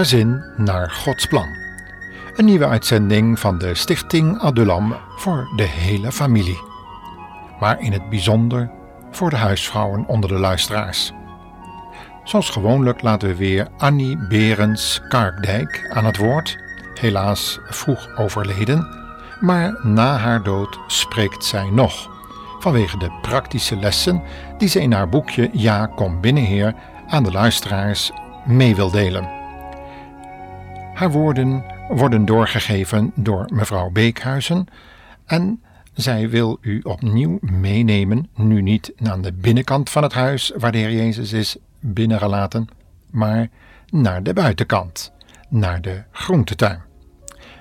Gezin naar Gods plan. Een nieuwe uitzending van de Stichting Adulam voor de hele familie. Maar in het bijzonder voor de huisvrouwen onder de luisteraars. Zoals gewoonlijk laten we weer Annie Berends Karkdijk aan het woord, helaas vroeg overleden, maar na haar dood spreekt zij nog, vanwege de praktische lessen die ze in haar boekje Ja, kom binnenheer aan de luisteraars mee wil delen. Haar woorden worden doorgegeven door mevrouw Beekhuizen en zij wil u opnieuw meenemen, nu niet aan de binnenkant van het huis waar de Heer Jezus is binnengelaten, maar naar de buitenkant, naar de groentetuin.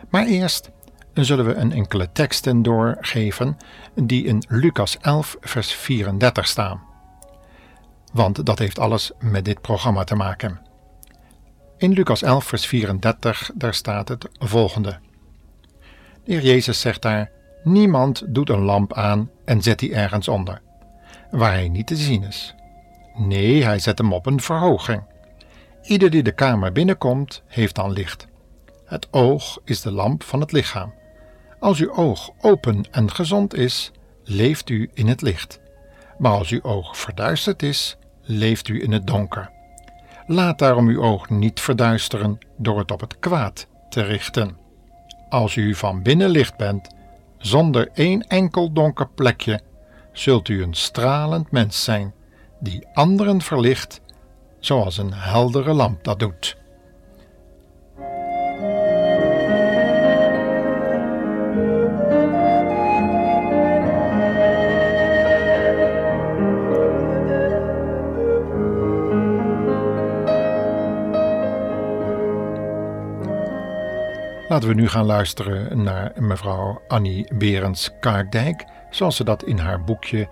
Maar eerst zullen we een enkele teksten doorgeven die in Lucas 11, vers 34 staan. Want dat heeft alles met dit programma te maken. In Lucas 11, vers 34, daar staat het volgende. De Heer Jezus zegt daar: Niemand doet een lamp aan en zet die ergens onder, waar hij niet te zien is. Nee, hij zet hem op een verhoging. Ieder die de kamer binnenkomt, heeft dan licht. Het oog is de lamp van het lichaam. Als uw oog open en gezond is, leeft u in het licht. Maar als uw oog verduisterd is, leeft u in het donker. Laat daarom uw oog niet verduisteren door het op het kwaad te richten. Als u van binnen licht bent, zonder één enkel donker plekje, zult u een stralend mens zijn, die anderen verlicht, zoals een heldere lamp dat doet. Laten we nu gaan luisteren naar mevrouw Annie Berends Kaardijk, zoals ze dat in haar boekje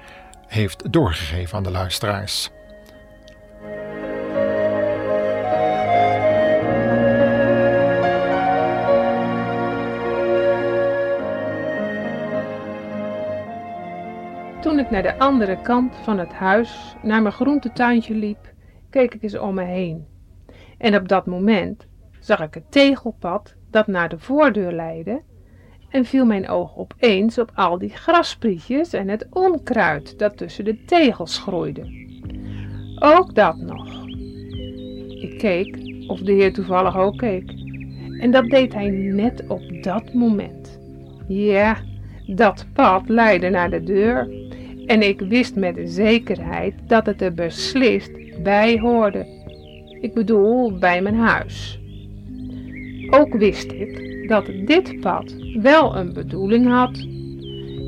heeft doorgegeven aan de luisteraars. Toen ik naar de andere kant van het huis, naar mijn groentetuintje liep, keek ik eens om me heen. En op dat moment zag ik het tegelpad dat naar de voordeur leidde en viel mijn oog opeens op al die grasprietjes en het onkruid dat tussen de tegels groeide. Ook dat nog. Ik keek of de heer toevallig ook keek. En dat deed hij net op dat moment. Ja, dat pad leidde naar de deur en ik wist met zekerheid dat het er beslist bij hoorde. Ik bedoel, bij mijn huis. Ook wist ik dat dit pad wel een bedoeling had.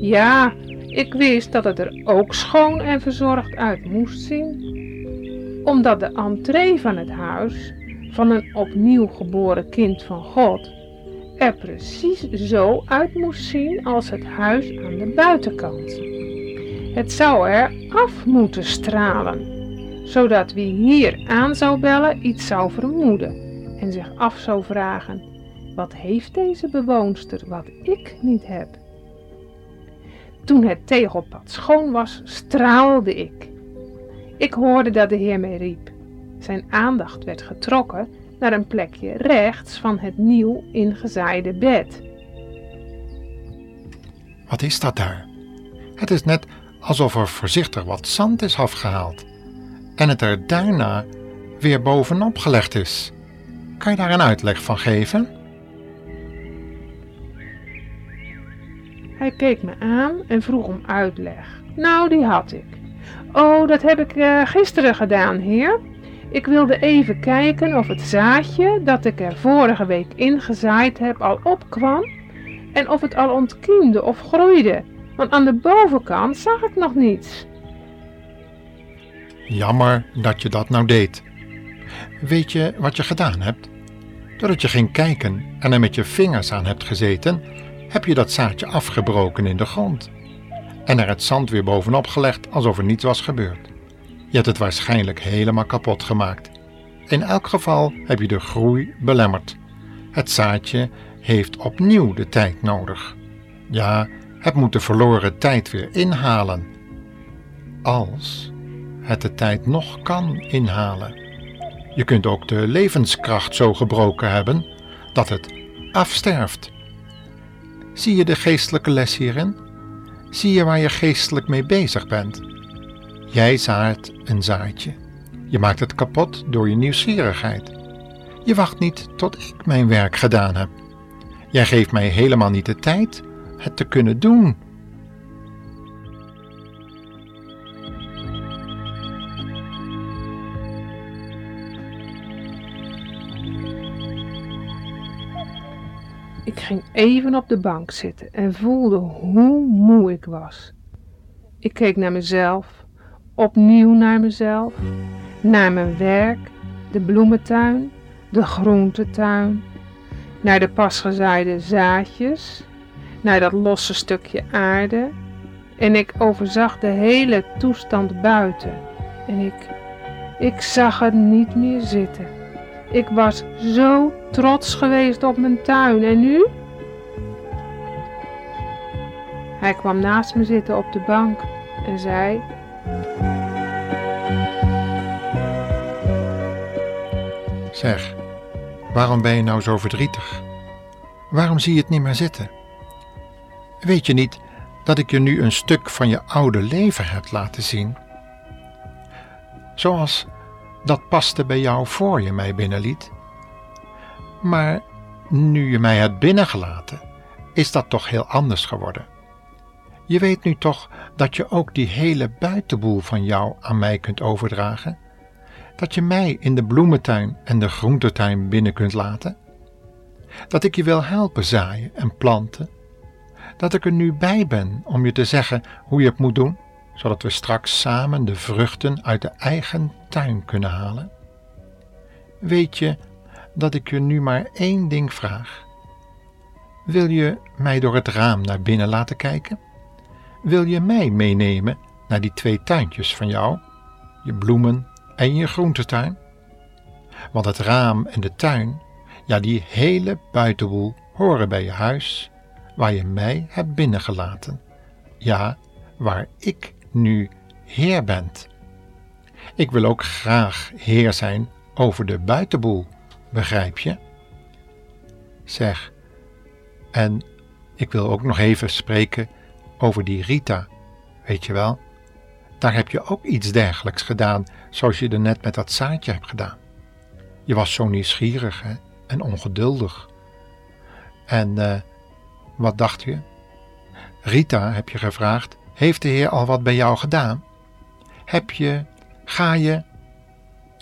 Ja, ik wist dat het er ook schoon en verzorgd uit moest zien, omdat de entree van het huis van een opnieuw geboren kind van God er precies zo uit moest zien als het huis aan de buitenkant. Het zou er af moeten stralen, zodat wie hier aan zou bellen iets zou vermoeden en zich af zou vragen: wat heeft deze bewoonster wat ik niet heb? Toen het tegelpad schoon was, straalde ik. Ik hoorde dat de Heer mij riep. Zijn aandacht werd getrokken naar een plekje rechts van het nieuw ingezaaide bed. Wat is dat daar? Het is net alsof er voorzichtig wat zand is afgehaald en het er daarna weer bovenop gelegd is. Kan je daar een uitleg van geven? Hij keek me aan en vroeg om uitleg. Nou, die had ik. Oh, dat heb ik uh, gisteren gedaan, heer. Ik wilde even kijken of het zaadje dat ik er vorige week ingezaaid heb al opkwam en of het al ontkiemde of groeide, want aan de bovenkant zag ik nog niets. Jammer dat je dat nou deed. Weet je wat je gedaan hebt? Doordat je ging kijken en er met je vingers aan hebt gezeten, heb je dat zaadje afgebroken in de grond en er het zand weer bovenop gelegd alsof er niets was gebeurd. Je hebt het waarschijnlijk helemaal kapot gemaakt. In elk geval heb je de groei belemmerd. Het zaadje heeft opnieuw de tijd nodig. Ja, het moet de verloren tijd weer inhalen. Als het de tijd nog kan inhalen. Je kunt ook de levenskracht zo gebroken hebben dat het afsterft. Zie je de geestelijke les hierin? Zie je waar je geestelijk mee bezig bent? Jij zaait een zaadje. Je maakt het kapot door je nieuwsgierigheid. Je wacht niet tot ik mijn werk gedaan heb. Jij geeft mij helemaal niet de tijd het te kunnen doen. Ging even op de bank zitten en voelde hoe moe ik was. Ik keek naar mezelf, opnieuw naar mezelf, naar mijn werk, de bloementuin, de groentetuin, naar de pasgezaaide zaadjes, naar dat losse stukje aarde en ik overzag de hele toestand buiten en ik, ik zag het niet meer zitten. Ik was zo trots geweest op mijn tuin en nu? Hij kwam naast me zitten op de bank en zei: Zeg, waarom ben je nou zo verdrietig? Waarom zie je het niet meer zitten? Weet je niet dat ik je nu een stuk van je oude leven heb laten zien? Zoals dat paste bij jou voor je mij binnenliet. Maar nu je mij hebt binnengelaten, is dat toch heel anders geworden. Je weet nu toch dat je ook die hele buitenboel van jou aan mij kunt overdragen? Dat je mij in de bloementuin en de groentetuin binnen kunt laten? Dat ik je wil helpen zaaien en planten? Dat ik er nu bij ben om je te zeggen hoe je het moet doen, zodat we straks samen de vruchten uit de eigen tuin kunnen halen? Weet je dat ik je nu maar één ding vraag? Wil je mij door het raam naar binnen laten kijken? Wil je mij meenemen naar die twee tuintjes van jou, je bloemen en je groentetuin? Want het raam en de tuin, ja, die hele buitenboel horen bij je huis, waar je mij hebt binnengelaten. Ja, waar ik nu Heer ben. Ik wil ook graag Heer zijn over de buitenboel, begrijp je? Zeg, en ik wil ook nog even spreken over die Rita, weet je wel? Daar heb je ook iets dergelijks gedaan, zoals je er net met dat zaadje hebt gedaan. Je was zo nieuwsgierig en ongeduldig. En uh, wat dacht je? Rita, heb je gevraagd, heeft de Heer al wat bij jou gedaan? Heb je, ga je?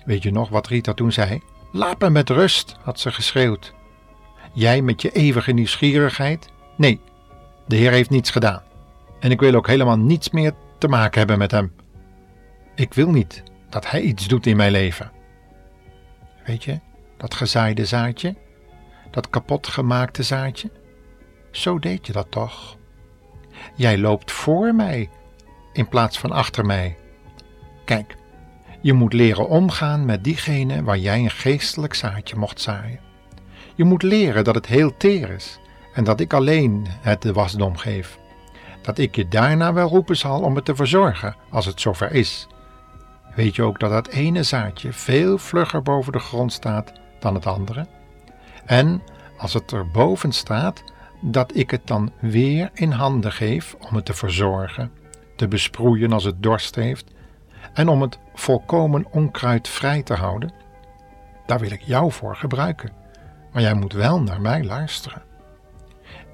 Weet je nog wat Rita toen zei? Laat me met rust, had ze geschreeuwd. Jij met je eeuwige nieuwsgierigheid? Nee, de Heer heeft niets gedaan. En ik wil ook helemaal niets meer te maken hebben met hem. Ik wil niet dat hij iets doet in mijn leven. Weet je, dat gezaaide zaadje, dat kapotgemaakte zaadje, zo deed je dat toch? Jij loopt voor mij in plaats van achter mij. Kijk, je moet leren omgaan met diegene waar jij een geestelijk zaadje mocht zaaien. Je moet leren dat het heel teer is en dat ik alleen het de wasdom geef dat ik je daarna wel roepen zal om het te verzorgen als het zover is. Weet je ook dat dat ene zaadje veel vlugger boven de grond staat dan het andere? En als het er boven staat, dat ik het dan weer in handen geef om het te verzorgen, te besproeien als het dorst heeft en om het volkomen onkruidvrij te houden? Daar wil ik jou voor gebruiken, maar jij moet wel naar mij luisteren.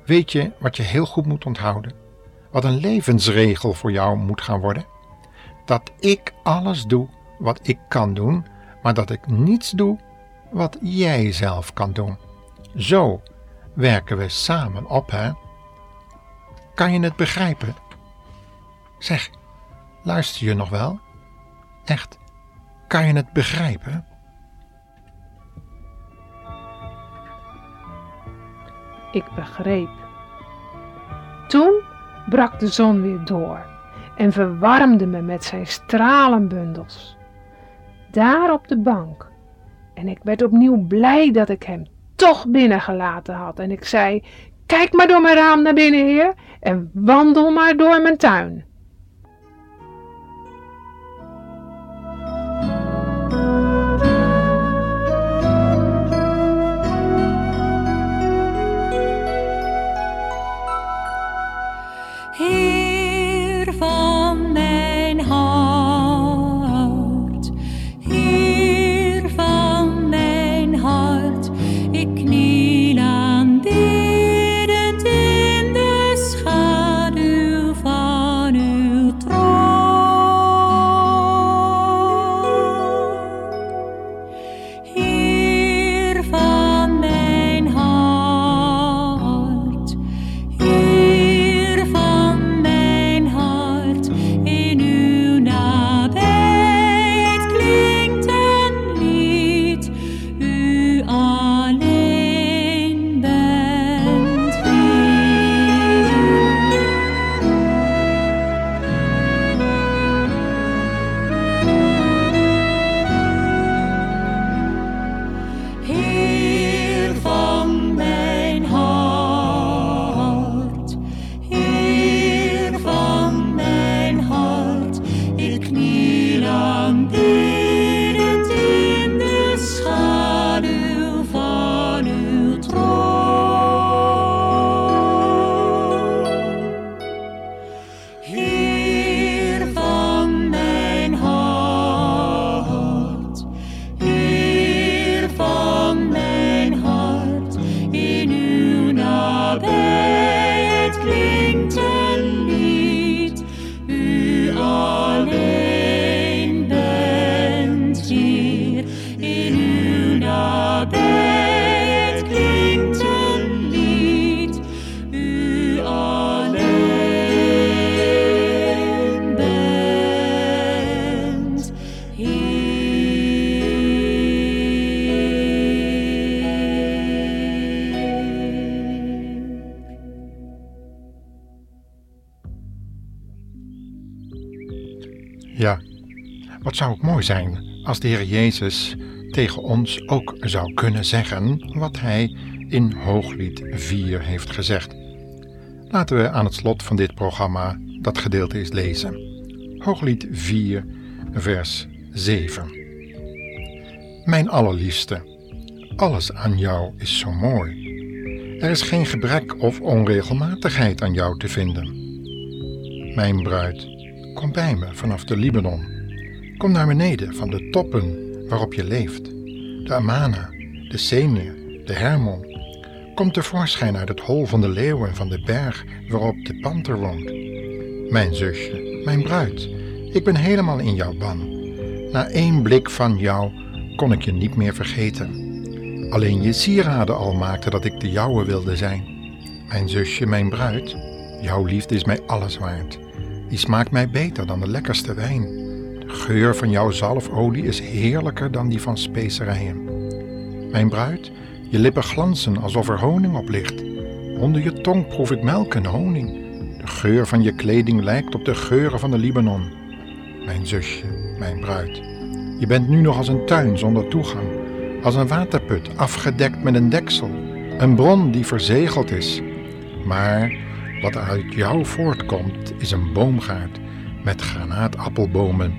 Weet je wat je heel goed moet onthouden? wat een levensregel voor jou moet gaan worden? Dat ik alles doe wat ik kan doen, maar dat ik niets doe wat jij zelf kan doen. Zo werken we samen op, hè? Kan je het begrijpen? Zeg, luister je nog wel? Echt, kan je het begrijpen? Ik begreep. Toen brak de zon weer door en verwarmde me met zijn stralenbundels. Daar op de bank. En ik werd opnieuw blij dat ik hem toch binnengelaten had. En ik zei: Kijk maar door mijn raam naar binnen, heer, en wandel maar door mijn tuin. Wat zou het mooi zijn als de Heer Jezus tegen ons ook zou kunnen zeggen wat Hij in Hooglied 4 heeft gezegd. Laten we aan het slot van dit programma dat gedeelte eens lezen. Hooglied 4, vers 7. Mijn allerliefste, alles aan jou is zo mooi. Er is geen gebrek of onregelmatigheid aan jou te vinden. Mijn bruid, kom bij me vanaf de Libanon. Kom naar beneden van de toppen waarop je leeft. De Amana, de Semir, de Hermon. Kom tevoorschijn uit het hol van de leeuw en van de berg waarop de panter woont. Mijn zusje, mijn bruid, ik ben helemaal in jouw ban. Na één blik van jou kon ik je niet meer vergeten. Alleen je sieraden al maakte dat ik de jouwe wilde zijn. Mijn zusje, mijn bruid, jouw liefde is mij alles waard. Die smaakt mij beter dan de lekkerste wijn. De geur van jouw zalfolie is heerlijker dan die van specerijen. Mijn bruid, je lippen glanzen alsof er honing op ligt. Onder je tong proef ik melk en honing. De geur van je kleding lijkt op de geuren van de Libanon. Mijn zusje, mijn bruid, je bent nu nog als een tuin zonder toegang, als een waterput afgedekt met een deksel, een bron die verzegeld is. Maar wat uit jou voortkomt is een boomgaard met granaatappelbomen,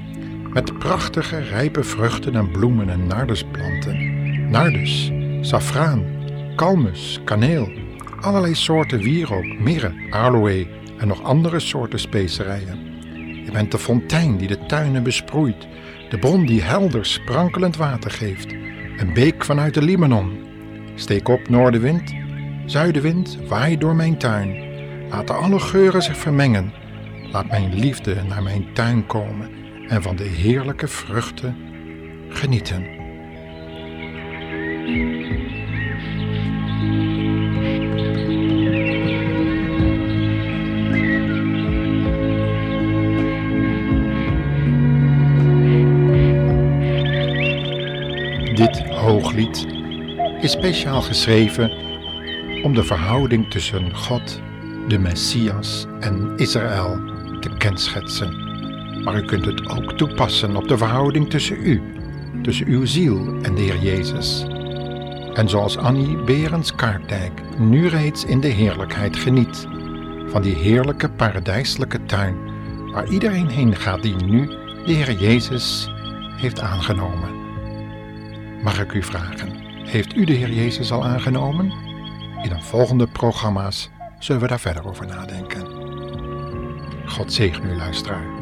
met prachtige rijpe vruchten en bloemen en nardusplanten. Nardus, safraan, kalmus, kaneel, allerlei soorten wierook, mirre, aloe en nog andere soorten specerijen. Je bent de fontein die de tuinen besproeit, de bron die helder sprankelend water geeft, een beek vanuit de Libanon. Steek op, noordenwind, zuidenwind, waai door mijn tuin. Laten alle geuren zich vermengen. Laat mijn liefde naar mijn tuin komen en van de heerlijke vruchten genieten. Dit hooglied is speciaal geschreven om de verhouding tussen God, de Messias en Israël te kenschetsen. Maar u kunt het ook toepassen op de verhouding tussen u, tussen uw ziel en de Heer Jezus. En zoals Annie Berends Kaartdijk nu reeds in de heerlijkheid geniet van die heerlijke paradijselijke tuin waar iedereen heen gaat die nu de Heer Jezus heeft aangenomen. Mag ik u vragen, heeft u de Heer Jezus al aangenomen? In de volgende programma's zullen we daar verder over nadenken. God zegen u, luisteraar.